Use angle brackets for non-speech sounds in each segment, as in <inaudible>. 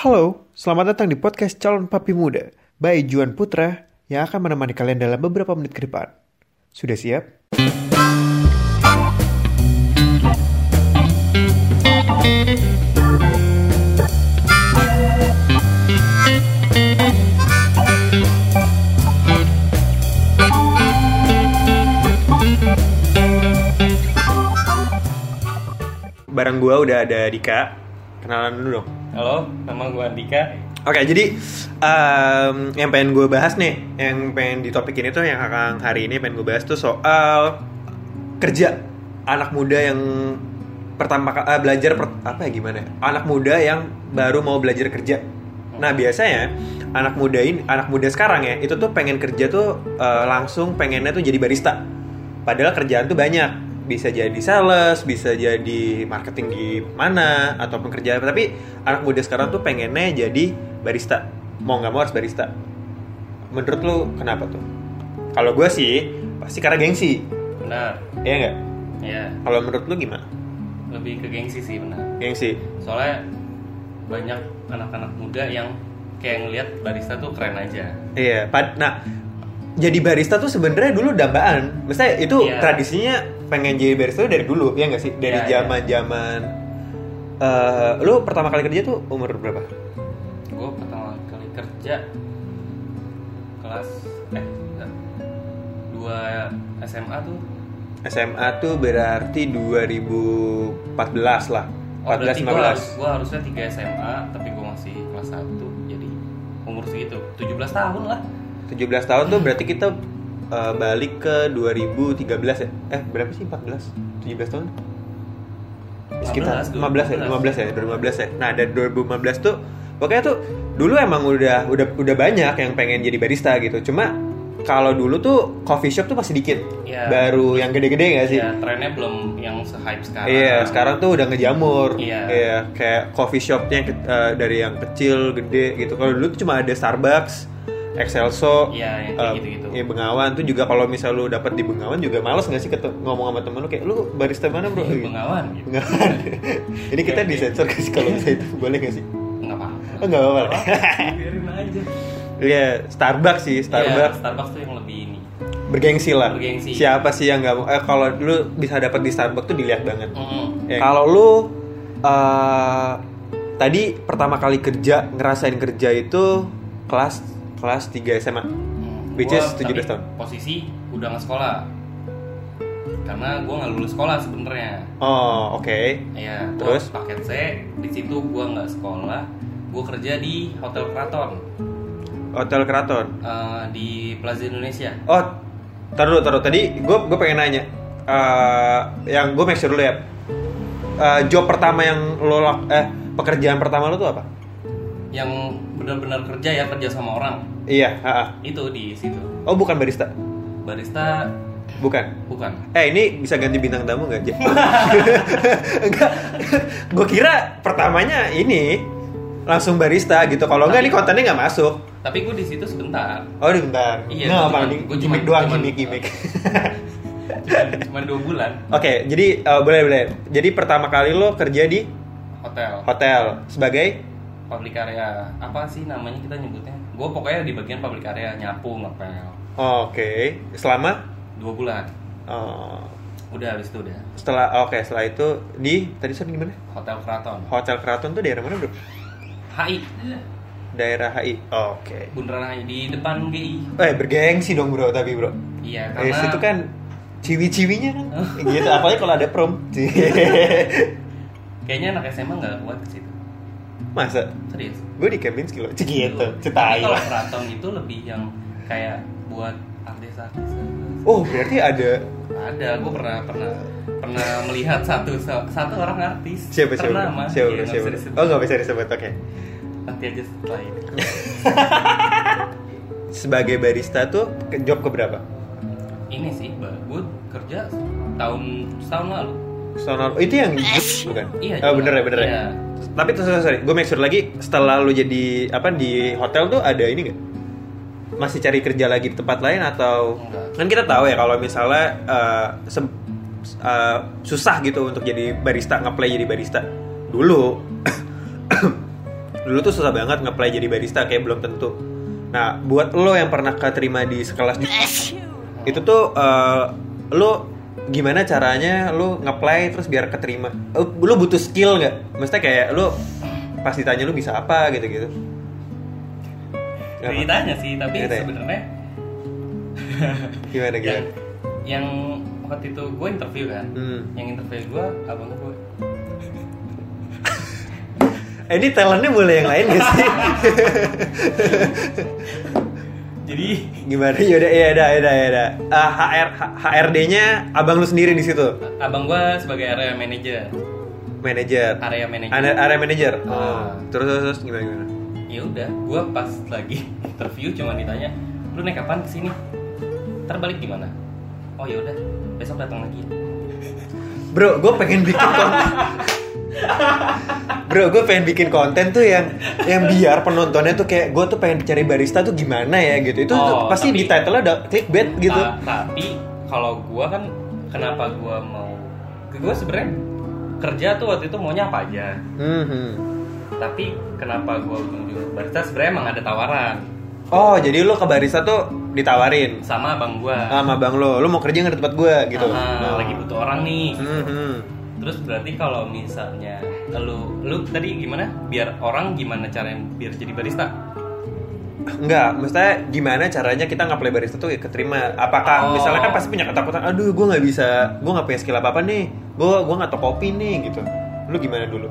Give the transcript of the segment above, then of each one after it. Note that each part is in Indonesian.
Halo, selamat datang di podcast Calon Papi Muda by Juan Putra yang akan menemani kalian dalam beberapa menit ke depan. Sudah siap? Barang gua udah ada Dika. Kenalan dulu dong. Halo, nama gue Andika. Oke, jadi em, yang pengen gue bahas nih, yang pengen di topik ini tuh yang akan hari ini pengen gue bahas tuh soal kerja anak muda yang pertama eh, belajar per- apa ya gimana? ya? Anak muda yang baru mau belajar kerja. Nah biasanya anak muda ini, anak muda sekarang ya, itu tuh pengen kerja tuh eh, langsung pengennya tuh jadi barista. Padahal kerjaan tuh banyak, bisa jadi sales, bisa jadi marketing di mana ataupun kerja apa. Tapi anak muda sekarang tuh pengennya jadi barista. Mau nggak mau harus barista. Menurut lu kenapa tuh? Kalau gue sih pasti karena gengsi, Benar. Iya nggak? Ya, Kalau menurut lu gimana? lebih ke gengsi sih benar. Gengsi. Soalnya banyak anak-anak muda yang kayak ngelihat barista tuh keren aja. Iya, pad nah jadi barista tuh sebenarnya dulu dambaan. Maksudnya itu Iya. tradisinya pengen jadi barista tuh dari dulu, ya nggak sih? Dari Iya, iya. zaman-zaman eh, lu pertama kali kerja tuh umur berapa? Gue pertama kali kerja kelas eh dua SMA tuh. SMA tuh berarti 2014 lah. Oh, 14 berarti gue harus, 15. gua harusnya 3 SMA, tapi gue masih kelas 1 jadi umur segitu 17 tahun lah 17 tahun tuh berarti kita eh, balik ke 2013 ya? Eh, berapa sih 14? 17 tahun? Sekitar 15, 15 ya, 15 ya, 2015 ya. Nah, dari 2015 tuh pokoknya tuh dulu emang udah udah udah banyak yang pengen jadi barista gitu. Cuma kalau dulu tuh coffee shop tuh masih dikit. Iya. Baru yang gede-gede gak sih? ya trennya belum yang se-hype sekarang Iya, sekarang tuh udah ngejamur. Iya. kayak coffee shopnya eh, dari yang kecil, gede gitu. Kalau dulu tuh cuma ada Starbucks, Excelso, Iya, yang kayak eh, gitu-gitu. ya Bengawan tuh juga kalau misal lu dapet di Bengawan juga males nggak sih ngomong sama temen lu kayak lu barista mana bro? Gitu. Bengawan gitu Bengawan. <laughs> Ini kita Kayak- disensor guys kalau bisa itu boleh nggak sih? nggak apa-apa Oh, nggak apa-apa. biarin aja Iya, Starbucks sih, Starbucks Iya, Starbucks tuh yang lebih ini bergengsi lah. Bergengsi. Siapa sih yang nggak mau? Eh kalau lu bisa dapet di Starbucks tuh dilihat banget. Mm-mm. Ya, Kalau lu eh, tadi pertama kali kerja ngerasain kerja itu kelas kelas 3 SMA. Mm. Which Gua is 17 tapi tahun. posisi udah nggak sekolah karena gue nggak lulus sekolah sebenarnya Oh, oke. Iya, Terus? paket C di situ gue nggak sekolah gue kerja di hotel keraton Hotel Keraton. eh, di Plaza Indonesia Oh, taruh taruh tadi gue gue pengen nanya. Eh, yang gue make sure dulu ya. Eh, job pertama yang lo lak- eh pekerjaan pertama lo tuh apa? Yang benar-benar kerja ya kerja sama orang Iya, ha, ha. itu di situ Oh, bukan barista. barista Bukan. bukan Eh ini bisa ganti bintang tamu nggak? Enggak. <laughs> Gue kira pertamanya ini langsung barista gitu. Kalau enggak nih kontennya nggak masuk. tapi gue di situ sebentar Oh ini bentar. Iya, nih? gua Gimmick cuman- doang, cuman- gimmick gimmick. <laughs> cuma, cuma dua bulan Oke, jadi eh, boleh boleh. Jadi pertama kali lo kerja di hotel hotel sebagai public area. Apa sih namanya kita nyebutnya? Gue pokoknya di bagian public area nyapu ngepel. Oke, selama? Dua bulan. Oh, udah habis itu udah. Setelah oke setelah itu di tadi sorry gimana? hotel keraton. Hotel Keraton tuh daerah mana bro? HI Daerah HI. Oke. bundaran HI di depan GI Eh bergengsi dong bro tapi bro. iya Eh, karena situ kan ciwi-ciwinya kan. Gitu apalagi kalau ada prom. <laughs> Kayaknya anak SMA nggak kuat ke situ masa? Serius? Gue di Kempinski loh gitu Tapi cetai kalau keraton itu lebih yang kayak buat artis-artis. Oh berarti ada? Ada gue pernah pernah pernah melihat satu satu orang artis. Siapa siapa? Ternama siapa Iya, nggak siapa disebut. oh nggak bisa disebut oke. Nanti aja setelah ini. <laughs> Sebagai barista tuh ke job keberapa ini sih gue kerja tahun setahun lalu. Sonar itu yang di bukan? Iya, oh bener ya bener ya. Iya. Tapi terus sorry, sorry. gue make sure lagi setelah lu jadi apa di hotel tuh ada ini nggak masih cari kerja lagi di tempat lain atau Enggak. kan kita tahu ya kalau misalnya eh, se- eh, susah gitu untuk jadi barista ngeplay jadi barista dulu <coughs> dulu tuh susah banget ngeplay jadi barista kayak belum tentu. Nah, buat lo yang pernah keterima di sekelas di itu tuh eh, lo gimana caranya lo ngeplay terus biar keterima? Eh, Lo butuh skill nggak? Maksudnya kayak lo pas ditanya lo bisa apa gitu-gitu. Apa? Ceritanya sih, tapi sebenarnya <laughs> Gimana yang, gimana? yang waktu itu gue interview kan, Hmm. yang interview gue abang gue. Eh, ini talentnya boleh yang lain gak sih? <laughs> Jadi <laughs> Gimana? Yaudah, ya udah, ya udah, ya udah. Ah, HR HRD-nya abang lu sendiri di situ, abang gue sebagai area manager, manajer. area manager. Area, area manager. Ah. Oh. Terus, terus, terus gimana gimana? ya udah gue pas lagi <laughs> interview cuma ditanya lu naik kapan ke sini terbalik gimana oh ya udah besok datang lagi Bro, gue pengen <laughs> bikin konten. Bro, gue pengen bikin konten tuh yang yang biar penontonnya tuh kayak gue tuh pengen cari barista tuh gimana ya gitu. Itu tuh Oh, pasti tapi- di title-nya ada clickbait gitu. Ta- tapi kalau gue kan kenapa gue mau gue sebenarnya kerja tuh waktu itu maunya apa aja Mhm. tapi kenapa gue ujung-ujung barista sebenarnya emang ada tawaran Oh, jadi lo ke barista tuh ditawarin sama abang gue sama bang lo, lo mau kerja nggak di tempat gue gitu. Oh. lagi butuh orang nih Mhm. Terus berarti kalau misalnya lu lu tadi gimana? Biar orang gimana caranya biar jadi barista? Enggak, maksudnya gimana caranya kita nge-play barista tuh keterima? Apakah Oh. misalnya kan pasti punya ketakutan, aduh gue nggak bisa, gue nggak punya skill apa apa nih, gue gue nggak tau kopi nih gitu. Lu gimana dulu?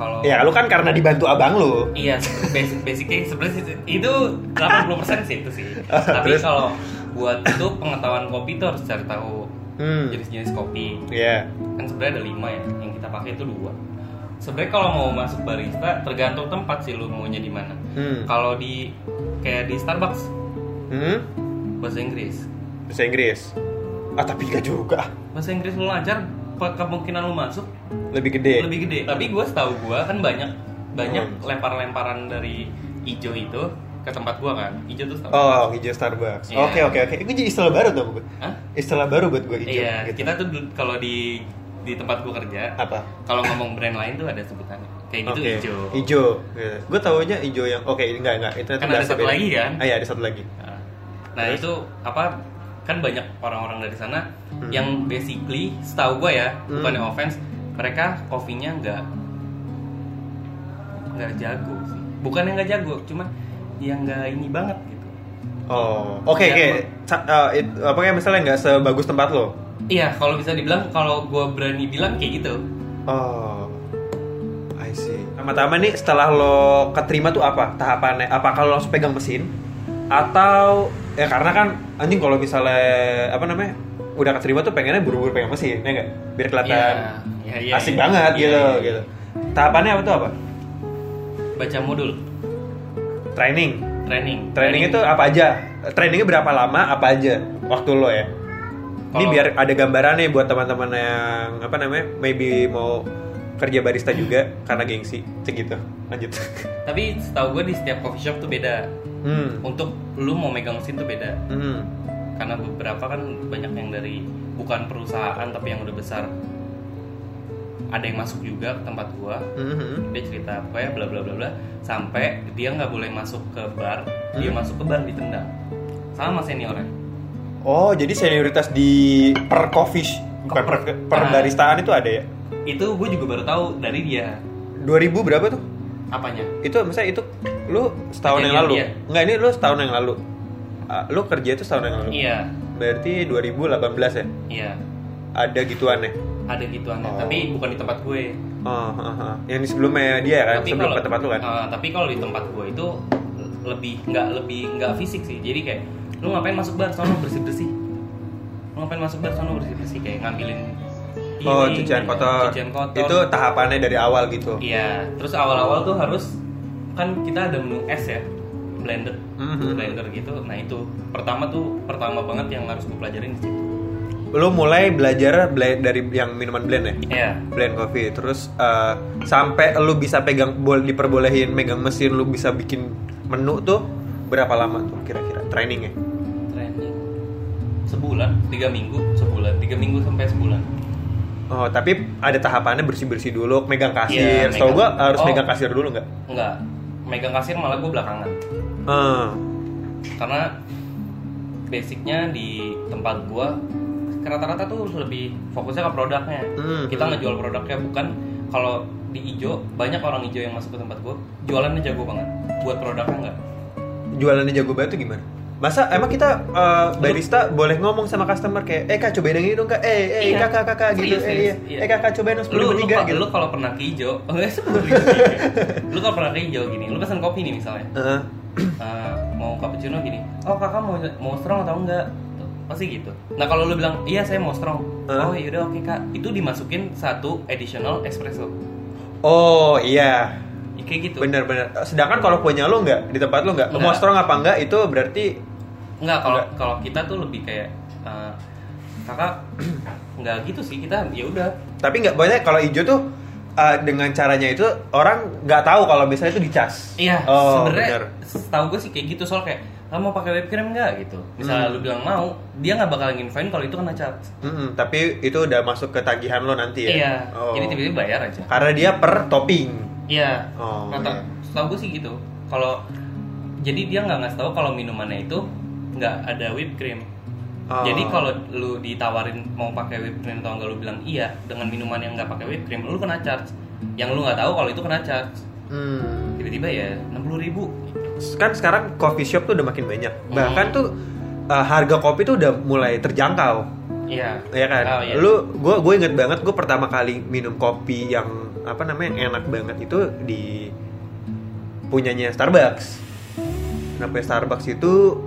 Kalau Ya lu kan karena dibantu abang lu. Iya, basic basicnya sebenarnya itu 80% sih itu sih. <laughs> Tapi kalau buat itu pengetahuan kopi itu harus cari tahu Hmm. jenis-jenis kopi. Iya. Kan sebenarnya ada lima ya, yang kita pakai itu dua. Sebenarnya kalau mau masuk barista tergantung tempat sih lu maunya di mana. Hmm. Kalau di kayak di Starbucks Hmm. bahasa Inggris. Bahasa Inggris. Ah tapi gak juga. Bahasa Inggris lu lancar, kemungkinan lu masuk Lebih gede. lebih gede tapi gue setahu gue kan banyak banyak Hmm. lempar-lemparan dari ijo itu ke tempat gue kan ijo tuh setahu Oh, hijau Starbucks. Iya. Oke, oke, oke. Itu jadi istilah baru tuh gue. Hah? Istilah baru buat gue hijau. iya gitu. kita tuh kalau di di tempat gue kerja apa? kalau ngomong brand lain tuh ada sebutannya kayak gitu Oke. ijo Hijau. Gue taunya hijau yang oke, enggak enggak. Itu itu Kan ada bahasa satu beda. lagi kan? Ah, iya, ada satu lagi. Nah, nah Terus? itu apa kan banyak orang-orang dari sana Hmm. yang basically setahu gue ya Hmm. bukannya offense mereka kopinya nggak nggak jago sih bukan yang nggak jago cuman yang nggak ini banget gitu Oh, oke oke. Eh, it- apa kayak misalnya nggak sebagus tempat lo? Iya, kalau bisa dibilang kalau gue berani bilang kayak gitu. Oh, I see. Pertama-tama nih setelah lo keterima tuh apa tahapannya? Apa kalau langsung pegang mesin? Atau ya karena kan anjing kalau misalnya apa namanya udah keterima tuh pengennya buru-buru pegang mesin, ya nggak? Biar kelihatan Iya, iya, asik iya. banget Iya, gitu, iya, iya. gitu. Tahapannya apa tuh apa? Baca modul, Training. training. Training itu apa aja? Trainingnya berapa lama? Apa aja waktu lo ya? Ini Kalau- biar ada gambaran nih buat teman-teman yang apa namanya, maybe mau kerja barista juga <laughs> karena gengsi, cek gitu. Lanjut. <laughs> Tapi setahu gue di setiap coffee shop tuh beda. Hmm. Untuk lu mau megang mesin tuh beda. Hmm. Karena beberapa kan banyak yang dari bukan perusahaan tapi yang udah besar. Ada yang masuk juga ke tempat gua. Mhm. Dia cerita pokoknya bla bla bla bla sampai dia nggak boleh masuk ke bar, dia Hmm. masuk ke bar ditendang. Sama seniornya. Oh, jadi senioritas di per coffee bukan per, per Nah. baristaan itu ada ya? Itu gue juga baru tahu dari dia. 2000 berapa tuh? Apanya? Itu misalnya itu lu setahun yang lalu. dia. Enggak, ini lu setahun yang lalu. Ah, lu kerja itu setahun yang lalu. Iya, Berarti 2018 ya? iya. Ada gituannya. Ada gituan, Oh. tapi bukan di tempat gue. Oh, ah, ah. yang di sebelumnya dia kan, tapi sebelum kalau ke tempat lu kan. eh, tapi kalau di tempat gue itu lebih nggak lebih nggak fisik sih. Jadi kayak lu ngapain masuk bar, sono bersih bersih. Lu ngapain masuk bar, sono bersih bersih kayak ngambilin. oh, piring, cucian kotor. Cucian kotor. Itu tahapannya dari awal gitu. Iya. Terus awal-awal tuh harus kan kita ada menu es ya, blended, Mhm. blender gitu. Nah itu pertama tuh pertama banget yang harus gue pelajarin di situ. Lu mulai belajar blend dari yang minuman blend ya? Iya. blend coffee. Terus eh, sampai lu bisa pegang bol diperbolehin megang mesin lu bisa bikin menu tuh berapa lama tuh kira-kira trainingnya? Training. Sebulan, tiga minggu, sebulan, tiga minggu sampai sebulan. oh tapi ada tahapannya bersih bersih dulu megang kasir. Iya, Setahu gua harus Oh. megang kasir dulu nggak? Enggak, megang kasir malah gue belakangan. Eh, karena basicnya di tempat gua rata-rata tuh lebih fokusnya ke produknya Hmm. kita ngejual produknya bukan kalau di ijo banyak orang ijo yang masuk ke tempat gua jualannya jago banget buat produknya enggak jualannya jago banget tuh gimana? Masa emang kita eh, barista boleh ngomong sama customer kayak, eh kak cobain yang ini dong kak, eh eh Iya. kakak kakak gitu, Serius, eh iya, iya. eh kakak cobain dong sepuluh lu lu, tiga kalau- gitu. lu kalau pernah ke ijo oh <laughs> ya sepuluh lu kalau pernah ke ijo gini lu pesan kopi nih misalnya Heeh. Eh, mau cappuccino gini oh kakak mau mau strong atau enggak pasti gitu nah kalau lu bilang iya saya mau strong Hah? oh yaudah oke kak itu dimasukin satu additional espresso Oh iya, Ya, kayak gitu benar-benar. Sedangkan kalau punya lo nggak di tempat lo nggak, mau Nggak. strong apa enggak itu berarti Enggak, kalau kalau kita tuh lebih kayak eh, kakak <clears throat> nggak gitu sih kita ya udah tapi nggak banyak kalau hijau tuh eh, dengan caranya itu orang nggak tahu kalau misalnya itu dicas. iya Oh, sebenarnya benar. tahu gue sih kayak gitu soal kayak kamu mau pakai whipped cream nggak gitu misalnya Hmm. lu bilang mau dia nggak bakal nginfoin kalau itu kena cat Mm-mm, tapi itu udah masuk ke tagihan lo nanti ya. iya Oh. jadi tiba-tiba bayar aja Karena dia per topping. iya Oh, Rata- iya. tahu gue sih gitu kalau jadi dia nggak ngasih tahu kalau minumannya itu nggak ada whipped cream Oh. Jadi kalau lu ditawarin mau pakai whipped cream atau enggak lu bilang iya dengan minuman yang nggak pakai whipped cream, lu kena charge. Yang lu nggak tahu kalau itu kena charge. Hmm. Tiba-tiba ya 60 ribu. Kan sekarang coffee shop tuh udah makin banyak. Bahkan tuh eh, harga kopi tuh udah mulai terjangkau. Iya. ya kan Oh, iya. lu gue gue inget banget gue pertama kali minum kopi yang apa namanya yang enak banget itu di punyanya Starbucks nah punya Starbucks itu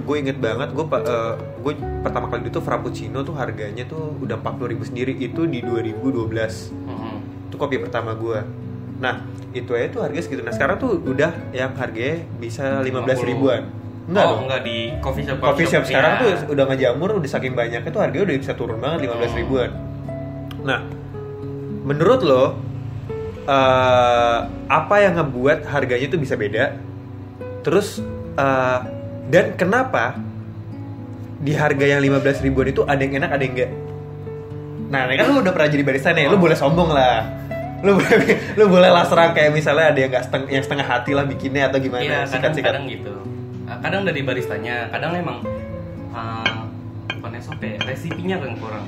gue inget banget gue gue pertama kali itu Frappuccino tuh harganya tuh udah 40.000 ribu sendiri itu di 2012 Mhm. itu kopi pertama gue nah itu aja tuh harganya segitu nah sekarang tuh udah yang harganya bisa 15 ribuan enggak oh, dong enggak di coffee shop. coffee shop sekarang Iya. tuh udah ngejamur udah saking banyaknya tuh harganya udah bisa turun banget 15 Hmm. ribuan nah menurut lo eh, apa yang ngebuat harganya tuh bisa beda terus eh, dan kenapa di harga yang 15 ribuan itu ada yang enak ada yang enggak nah ini kan lu udah pernah jadi barista nih lu Oh. boleh sombong lah lu boleh lu boleh lah serang kayak misalnya ada yang nggak seteng, yang setengah hati lah bikinnya atau gimana Iya, sikat sikat kadang-kadang gitu. Nah, Kadang dari baristanya, kadang emang uh, bukan SOP, ya, resipinya kan kurang.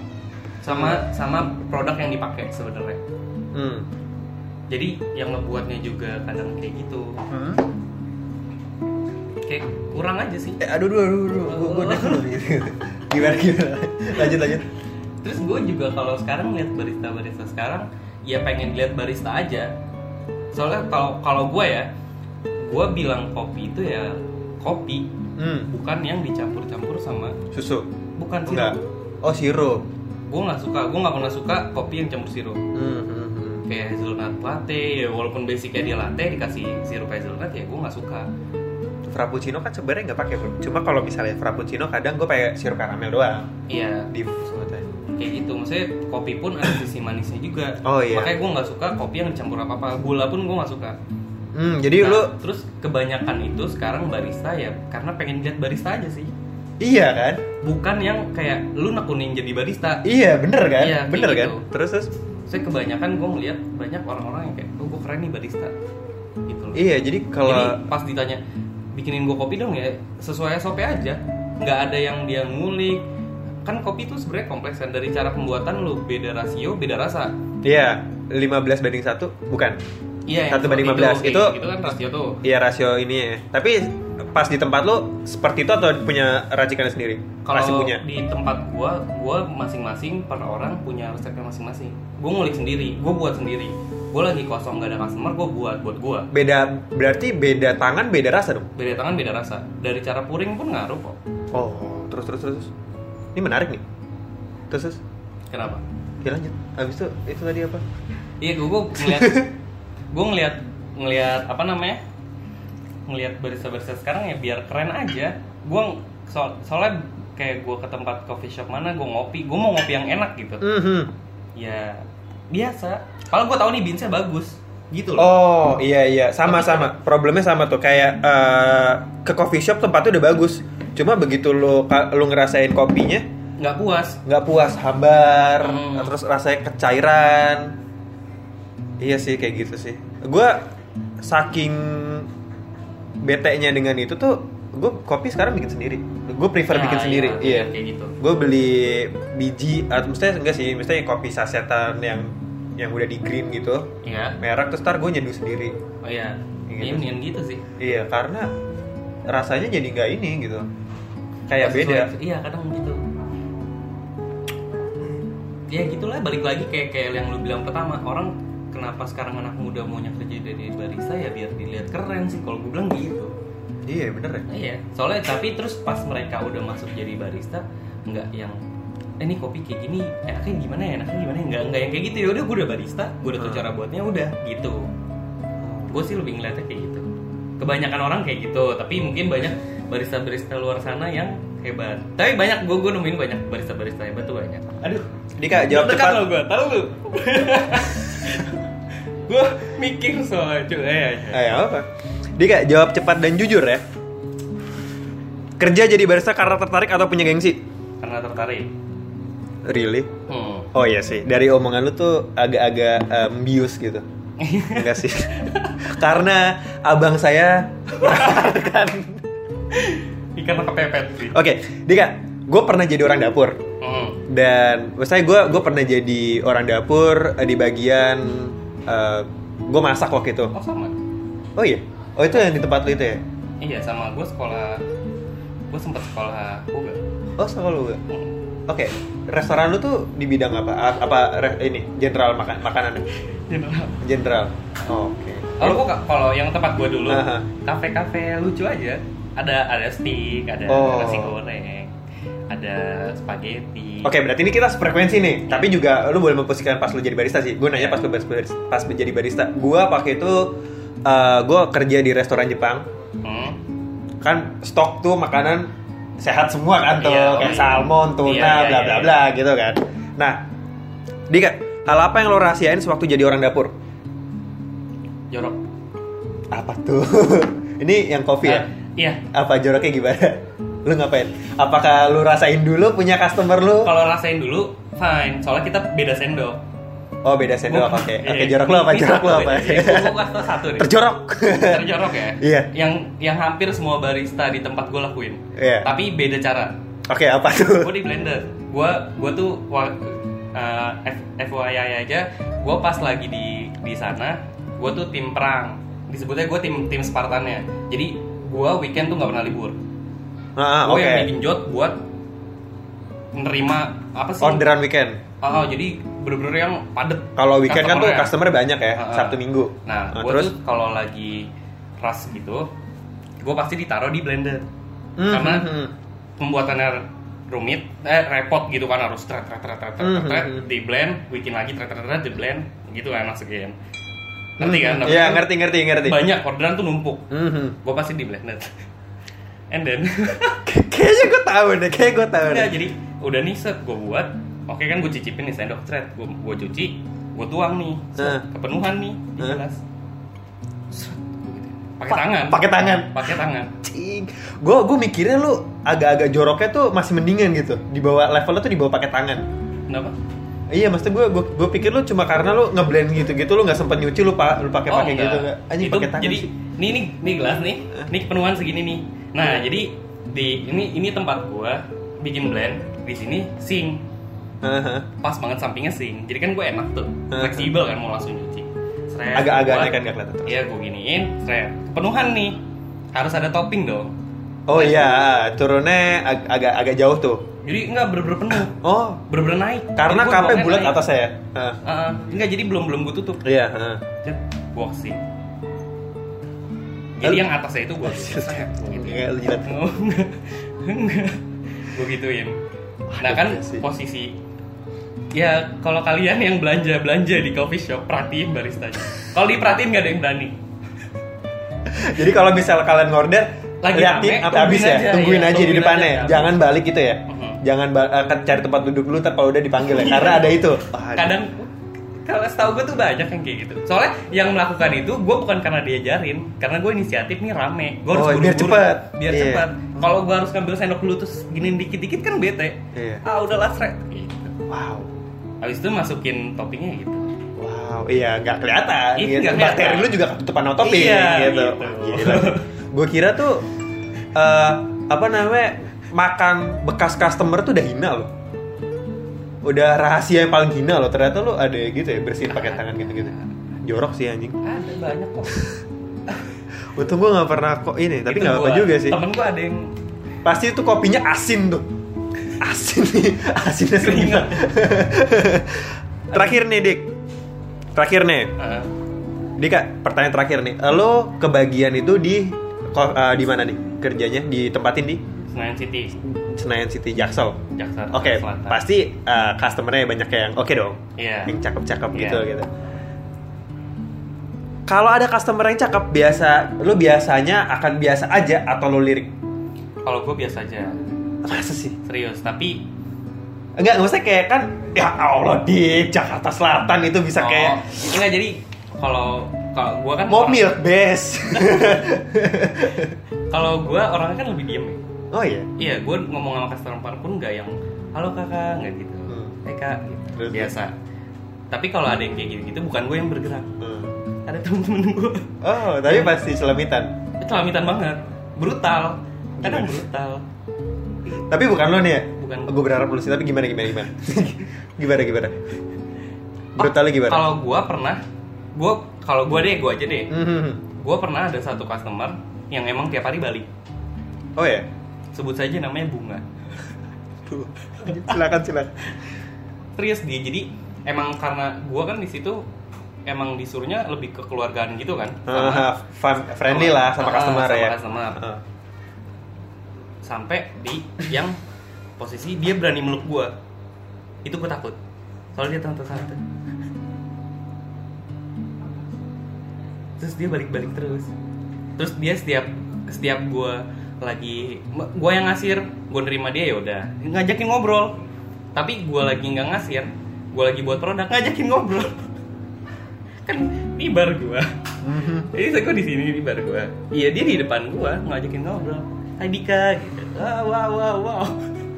Sama sama produk yang dipakai sebenarnya. hmm. Jadi yang ngebuatnya juga kadang kayak gitu. Kayak kurang aja sih. Eh, aduh, aduh, aduh, aduh, gue gue dulu gitu. <laughs> Gimana gimana? Lanjut lanjut. Terus gue juga kalau sekarang lihat barista-barista sekarang, ya pengen lihat barista aja. Soalnya kalau kalau gue ya, gue bilang kopi itu ya kopi, Hmm, bukan yang dicampur-campur sama susu. bukan sirup. Enggak. Oh, sirup. Gue nggak suka, gue nggak pernah suka kopi yang campur sirup. Hmm, hmm, hmm. Kayak hazelnut latte, ya walaupun basicnya dia latte dikasih sirup hazelnut ya gue nggak suka. Frappuccino kan sebenarnya nggak pakai. Cuma kalau misalnya frappuccino kadang gue pakai sirup karamel doang. Iya, Di. Kayak gitu. Maksudnya kopi pun ada sisi manisnya juga. Oh, iya. Makanya gue nggak suka kopi yang dicampur apa apa. Gula pun gue nggak suka. Hmm, jadi Nah, lu terus kebanyakan itu sekarang barista ya karena pengen lihat barista aja sih. iya kan? Bukan yang kayak lu nekunin jadi barista. Iya, bener kan? Iya, bener kan? gitu. Terus terus Saya kebanyakan gue ngeliat banyak orang-orang yang kayak, oh gue keren nih barista. Gitu loh. iya, jadi kalau Jadi pas ditanya bikinin gue kopi dong ya sesuai SOP aja. Nggak ada yang dia ngulik. Kan kopi itu sebenarnya kompleks kan dari cara pembuatan lu beda rasio, beda rasa. iya 15 banding satu bukan? Iya, yang Satu banding seperti 15. kayak Itu- gitu kan rasio tuh. Iya rasio ini ya. Tapi pas di tempat lu seperti itu atau punya racikannya sendiri? Kalau punya. di tempat gua, gua masing-masing per orang punya resepnya masing-masing. Gua ngulik sendiri, gua buat sendiri. Gua lagi kosong gak ada customer, gua buat buat gua. Beda berarti beda tangan beda rasa dong. Beda tangan beda rasa. Dari cara puring pun ngaruh kok. Oh, terus terus terus. Ini menarik nih. Terus terus. Kenapa? Ya lanjut. Habis itu itu tadi apa? Iya, gua ngeliat, <laughs> gua ngeliat ngeliat apa namanya? Ngeliat barista-barista sekarang ya biar keren aja. Gua so, soalnya kayak gua ke tempat coffee shop mana, gua ngopi, gua mau ngopi yang enak gitu. Mhm. Ya biasa. Kalau gua tahu nih beansnya bagus, gitu loh. Oh iya iya sama sama problemnya sama tuh kayak eh, ke coffee shop tempatnya udah bagus cuma begitu lu ka- lu ngerasain kopinya nggak puas nggak puas hambar Hmm. terus rasanya kecairan iya sih kayak gitu sih gue saking bete-nya dengan itu tuh gue kopi sekarang bikin sendiri gue prefer Ya, bikin iya, sendiri iya, iya kayak gitu. gue beli biji atau maksudnya enggak sih maksudnya kopi sasetan yang yang udah di green gitu Iya. merek terus ntar gue nyeduh sendiri Oh iya. Gitu. Mendingan gitu sih. iya karena rasanya jadi nggak ini gitu kayak beda Iya, kadang gitu. Ya gitulah balik lagi kayak kayak yang lu bilang pertama orang kenapa sekarang anak muda maunya kerja jadi barista ya biar dilihat keren sih kalau gue bilang gitu. iya bener ya Nah, iya, soalnya tapi terus pas mereka udah masuk jadi barista nggak yang eh, ini kopi kayak gini enaknya gimana ya enaknya gimana ya nggak nggak yang kayak gitu ya udah gue udah barista gue udah tahu Hmm. cara buatnya udah gitu gue sih lebih ngeliatnya kayak gitu kebanyakan orang kayak gitu tapi mungkin banyak barista-barista luar sana yang hebat tapi banyak gue gue nemuin banyak barista-barista hebat tuh banyak aduh Dika jawab cepat lo gue tahu lu <laughs> gue mikir soal cuy eh, Eh, apa? Dika, jawab cepat dan jujur ya. Kerja jadi barista karena tertarik atau punya gengsi? karena tertarik Really? hmm. Oh iya sih, dari omongan lu tuh agak-agak um, bius gitu. <laughs> Enggak sih. karena abang saya <laughs> kan. Ikan kepepet sih Oke, Dika, gue pernah jadi orang dapur hmm. dan saya gue gue pernah jadi orang dapur eh, di bagian gue masak waktu itu. oh sama Oh iya, oh itu yang di tempat lu itu ya? Iya sama gue sekolah gue sempat sekolah boga. Oh sekolah lu gak? Hmm. Oke, restoran lu tuh di bidang apa? A- Apa re- ini general makan makanan? General. Oh, Oke. Kalau gue kalau yang tempat gue dulu kafe-kafe lucu aja. Ada ada steak, ada Oh. nasi goreng, ada spaghetti. Oke, berarti ini kita sefrekuensi nih. Tapi juga lu boleh memposisikan pas lu jadi barista sih. Gue nanya pas lu pas menjadi barista. Gua pakai itu eh gue kerja di restoran Jepang. Hmm. Kan stok tuh makanan sehat semua kan tuh, Iya, kayak iya. salmon, tuna, Iya, bla iya, bla iya. bla gitu kan. Nah, Dika, hal apa yang lo rahasiain sewaktu jadi orang dapur? Jorok. Apa tuh? <laughs> ini yang kopi ya? Iya. apa joroknya gimana? <laughs> Lu ngapain? Apakah lu rasain dulu punya customer lu? Kalau rasain dulu fine. Soalnya kita beda sendok. Oh beda sendok, oke. iya. Oke jorok lu apa? <laughs> Jorok lu apa? ya. Tau satu deh. Terjorok. Terjorok ya. Iya. Yang yang hampir semua barista di tempat gue lakuin. Iya. Tapi beda cara. Oke apa tuh? gue di blender gue gue tuh uh, F- FYI aja gue pas lagi di di sana gue tuh tim perang disebutnya gue tim tim Spartannya jadi gue weekend tuh nggak pernah libur Ah, gue oke. yang digenjot buat menerima apa sih Orderan weekend. Ah, ah, jadi bener-bener yang padet Kalau weekend kan tuh customer banyak ya, Ah, ah. Sabtu Minggu. nah Ah, gue terus kalau lagi rush gitu gue pasti ditaruh di blender Hmm, karena hmm, hmm. pembuatannya rumit eh repot gitu kan harus tret tret tret tret tret, Hmm, tret, hmm, hmm. di blend bikin lagi tret tret tret di blend gitu kan masukin ngerti kan Iya kan ngerti ngerti ngerti. banyak orderan tuh numpuk Hmm, hmm. gue pasti di blender <laughs> and then <laughs> Kayaknya gue tahu deh, kayak gue tahu deh. jadi udah nih set gue buat oke kan gue cicipin nih sendok tret gue gue cuci gue tuang nih set, Nah. kepenuhan nih di gelas gua gitu. pakai Pa- tangan pakai tangan. pakai tangan Cing. Gue gue mikirnya lu agak-agak joroknya tuh masih mendingan gitu. Di bawah levelnya tuh di bawah pakai tangan. kenapa Iya, maksudnya gue gue gue pikir lu cuma karena lu ngeblend gitu-gitu lu nggak sempet nyuci lu pa, lu pakai pakai enggak. gitu? Anjing pakai tangan jadi sih. ini ini ini gelas nih ini kepenuhan segini nih nah jadi di ini ini tempat gua bikin blend di sini Aha. pas banget sampingnya sink jadi kan gue enak tuh Hmm. fleksibel kan mau langsung nyuci Agak-agak kan nggak kelihatan terus. iya gue giniin seret. kepenuhan nih harus ada topping dong Oh iya, turunnya ag- agak agak jauh tuh. Jadi enggak bener-bener penuh Oh, bener-bener naik karena buangnya bulat naik. atas saya. Heeh. Ah, ah. enggak jadi belum belum gue tutup Iya, heeh. Cet, gua jadi Lalu- yang atasnya itu gue gitu Kayak lu jilat. Enggak. Enggak. Gue gituin. Nah kan sih. posisi Ya kalau kalian yang belanja-belanja di coffee shop Perhatiin baristanya Kalau diperhatiin nggak ada yang berani Jadi kalau misal kalian ngorder, Lagi liatin sampai habis tungguin ya, aja, tungguin iya, aja di tungguin depannya, aja. jangan balik gitu ya. Jangan akan cari tempat duduk dulu, ntar kalau udah dipanggil ya, karena ada itu. Wah, Kadang kalau setahu gue tuh banyak yang kayak gitu Soalnya yang melakukan itu gue bukan karena diajarin Karena gue inisiatif nih rame Gue harus Oh, biar buru-buru, cepet. Biar Iya. cepat Kalau gue harus ngambil sendok dulu terus giniin dikit-dikit kan bete Iya. Ah udahlah seret gitu. Wow, Habis itu masukin toppingnya gitu wow. iya nggak kelihatan Iya, gitu. nggak kelihatan. bakteri lu juga ketutupan otopin Iya, gitu, gitu. <laughs> gue kira tuh eh, apa namanya makan bekas customer tuh udah hina loh. Udah rahasia yang paling hina loh. Ternyata lu ada gitu ya bersihin pakai tangan gitu gitu jorok sih anjing. Ada banyak kok. <laughs> Untung gue nggak pernah kok ini tapi nggak apa juga sih. Temen gua ada yang pasti itu kopinya asin tuh. Asin nih. <laughs> Asinnya Keringat. <laughs> terakhir nih dik. Terakhir nih. Ah, Dika pertanyaan terakhir nih. Lo kebagian itu di eh, di mana nih? Kerjanya? Ditempatin di Senayan City Senayan City Jaksel Jakarta oke Selatan. pasti eh, customernya banyak yang oke dong Iya. yang cakep-cakep Iya. gitu gitu kalau ada customer yang cakep biasa lo biasanya akan biasa aja atau lo lirik kalau gue biasa aja masa sih serius tapi Enggak, nggak usah kayak kan ya Allah di Jakarta Selatan itu bisa kayak oh, enggak jadi kalau kalau gue kan mau orang- base. <laughs> kalau gue orangnya kan lebih diem ya oh iya. iya gue ngomong sama customer pun nggak yang halo kakak nggak gitu Hmm. eh kak gitu. Terus? biasa tapi kalau ada yang kayak gitu gitu bukan gue yang bergerak Hmm. ada temen-temen gue Oh, tapi pasti selamitan. itu lamitan banget brutal kadang Gimana? brutal Tapi bukan lo nih ya? Bukan. Gue berharap lu sih, tapi gimana gimana gimana? <laughs> gimana gimana? Brutalnya gimana? kalau gue pernah gue kalau gue deh gue aja deh Mhm. gue pernah ada satu customer yang emang tiap hari balik Oh ya. Sebut saja namanya bunga silakan silakan. serius dia jadi emang karena gue kan di situ emang disuruhnya lebih ke keluargaan gitu kan Ah, fun, friendly lah sama Ah, customer sama ya. customer. Ah. sampai di yang posisi dia berani meluk gue itu gue takut soalnya dia tante tante terus dia balik-balik terus terus dia setiap setiap gue lagi gue yang ngasir gue nerima dia ya udah ngajakin ngobrol tapi gue lagi nggak ngasir gue lagi buat produk ngajakin ngobrol kan ini bar gue Mhm. jadi saya kok di sini di bar gue iya dia di depan gue ngajakin ngobrol Hai Dika gitu wah wah wow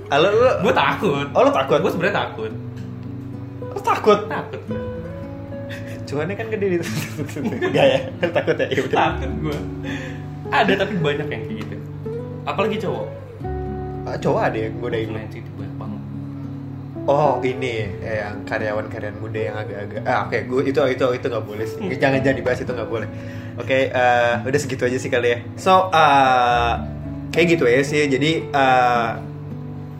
Halo lu. gue takut Oh, lu takut? gue sebenarnya takut Lu takut. takut gue Cuannya kan gede itu. <laughs> Enggak ya? Takut ya? Iya takut gue ada tapi banyak yang kayak gitu apalagi cowok? Ah, cowok ada yang godain lu? main situ banyak banget Oh ini eh, yang karyawan-karyawan muda yang agak-agak ah oke gue itu itu itu nggak boleh sih. Jangan jadi bahas itu nggak boleh. Oke eh, udah segitu aja sih kali ya. So eh, kayak gitu ya sih. Jadi eh,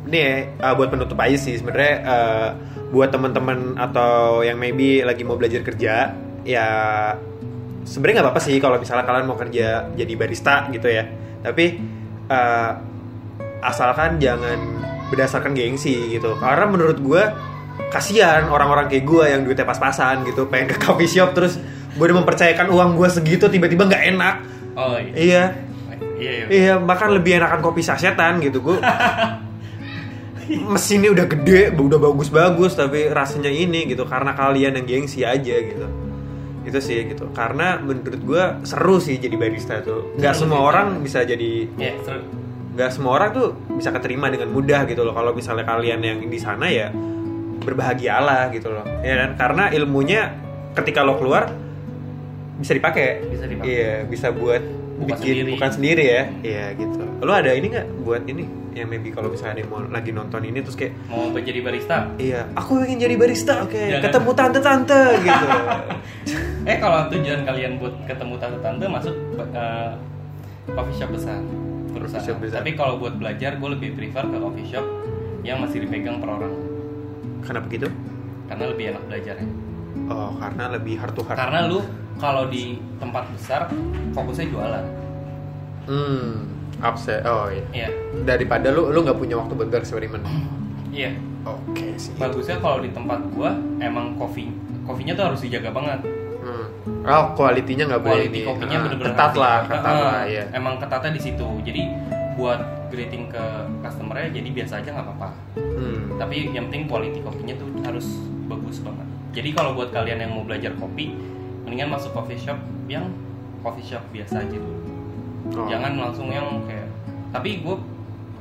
ini ya eh, buat penutup aja sih. Sebenarnya eh, buat teman-teman atau yang maybe lagi mau belajar kerja ya sebenarnya nggak apa-apa sih kalau misalnya kalian mau kerja jadi barista gitu ya. Tapi eh, asalkan jangan berdasarkan gengsi gitu. Karena menurut gue kasihan orang-orang kayak gue yang duitnya pas-pasan gitu pengen ke coffee shop terus gue udah mempercayakan uang gue segitu tiba-tiba nggak enak. Oh iya. Iya. Iya, iya. iya bahkan lebih enakan kopi sasetan gitu gue <laughs> mesinnya udah gede udah bagus-bagus tapi rasanya ini gitu karena kalian yang gengsi aja gitu itu sih gitu. Karena menurut gue seru sih jadi barista tuh. Nggak semua sih, orang Pak. bisa jadi Iya, seru. nggak semua orang tuh bisa keterima dengan mudah gitu loh. Kalau misalnya kalian yang di sana ya berbahagialah gitu loh. Ya kan? Karena ilmunya ketika lo keluar bisa dipakai. Bisa dipakai. iya bisa buat Bukan bikin sendiri. bukan sendiri ya? Iya gitu. Lo ada ini nggak buat ini? Yang maybe kalau misalnya ada yang mau lagi nonton ini terus kayak mau jadi barista? Iya aku pengen jadi barista. Oke Jangan. ketemu tante tante gitu. <laughs> Eh kalau tujuan kalian buat ketemu tante-tante masuk eh, coffee shop besar. Perusahaan. shop besar. tapi kalau buat belajar gue lebih prefer ke coffee shop yang masih dipegang per orang. Kenapa gitu? Karena lebih enak belajarnya oh karena lebih heart to heart. Karena lu kalau di tempat besar fokusnya jualan. Hmm upset. Oh iya. Iya. Daripada lu lu nggak punya waktu buat bereksperimen iya. Oke sih. Bagusnya kalau di tempat gua emang kopi kopinya tuh harus dijaga banget. Hmm. oh kualitinya nggak boleh ini kopinya Ah, bener-bener ketat lah ketat lah ya emang ketatnya di situ. Jadi buat greeting ke customernya jadi biasa aja nggak apa-apa. Hmm. tapi yang penting quality kopinya tuh harus bagus banget jadi kalau buat kalian yang mau belajar kopi mendingan masuk coffee shop yang coffee shop biasa aja dulu Oh. jangan langsung yang kayak tapi gue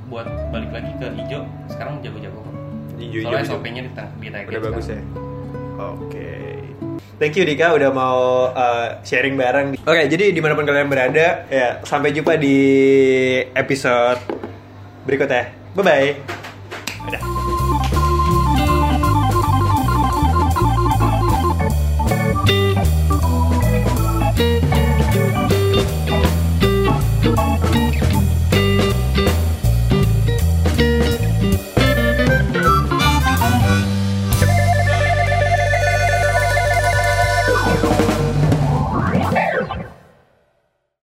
buat balik lagi ke hijau sekarang jago-jago kok Hijau-hijau soalnya hijau. SOP-nya di, di udah bagus ya oke Thank you Dika udah mau uh, sharing bareng. Oke, jadi di mana pun kalian berada, ya sampai jumpa di episode berikutnya. Bye bye.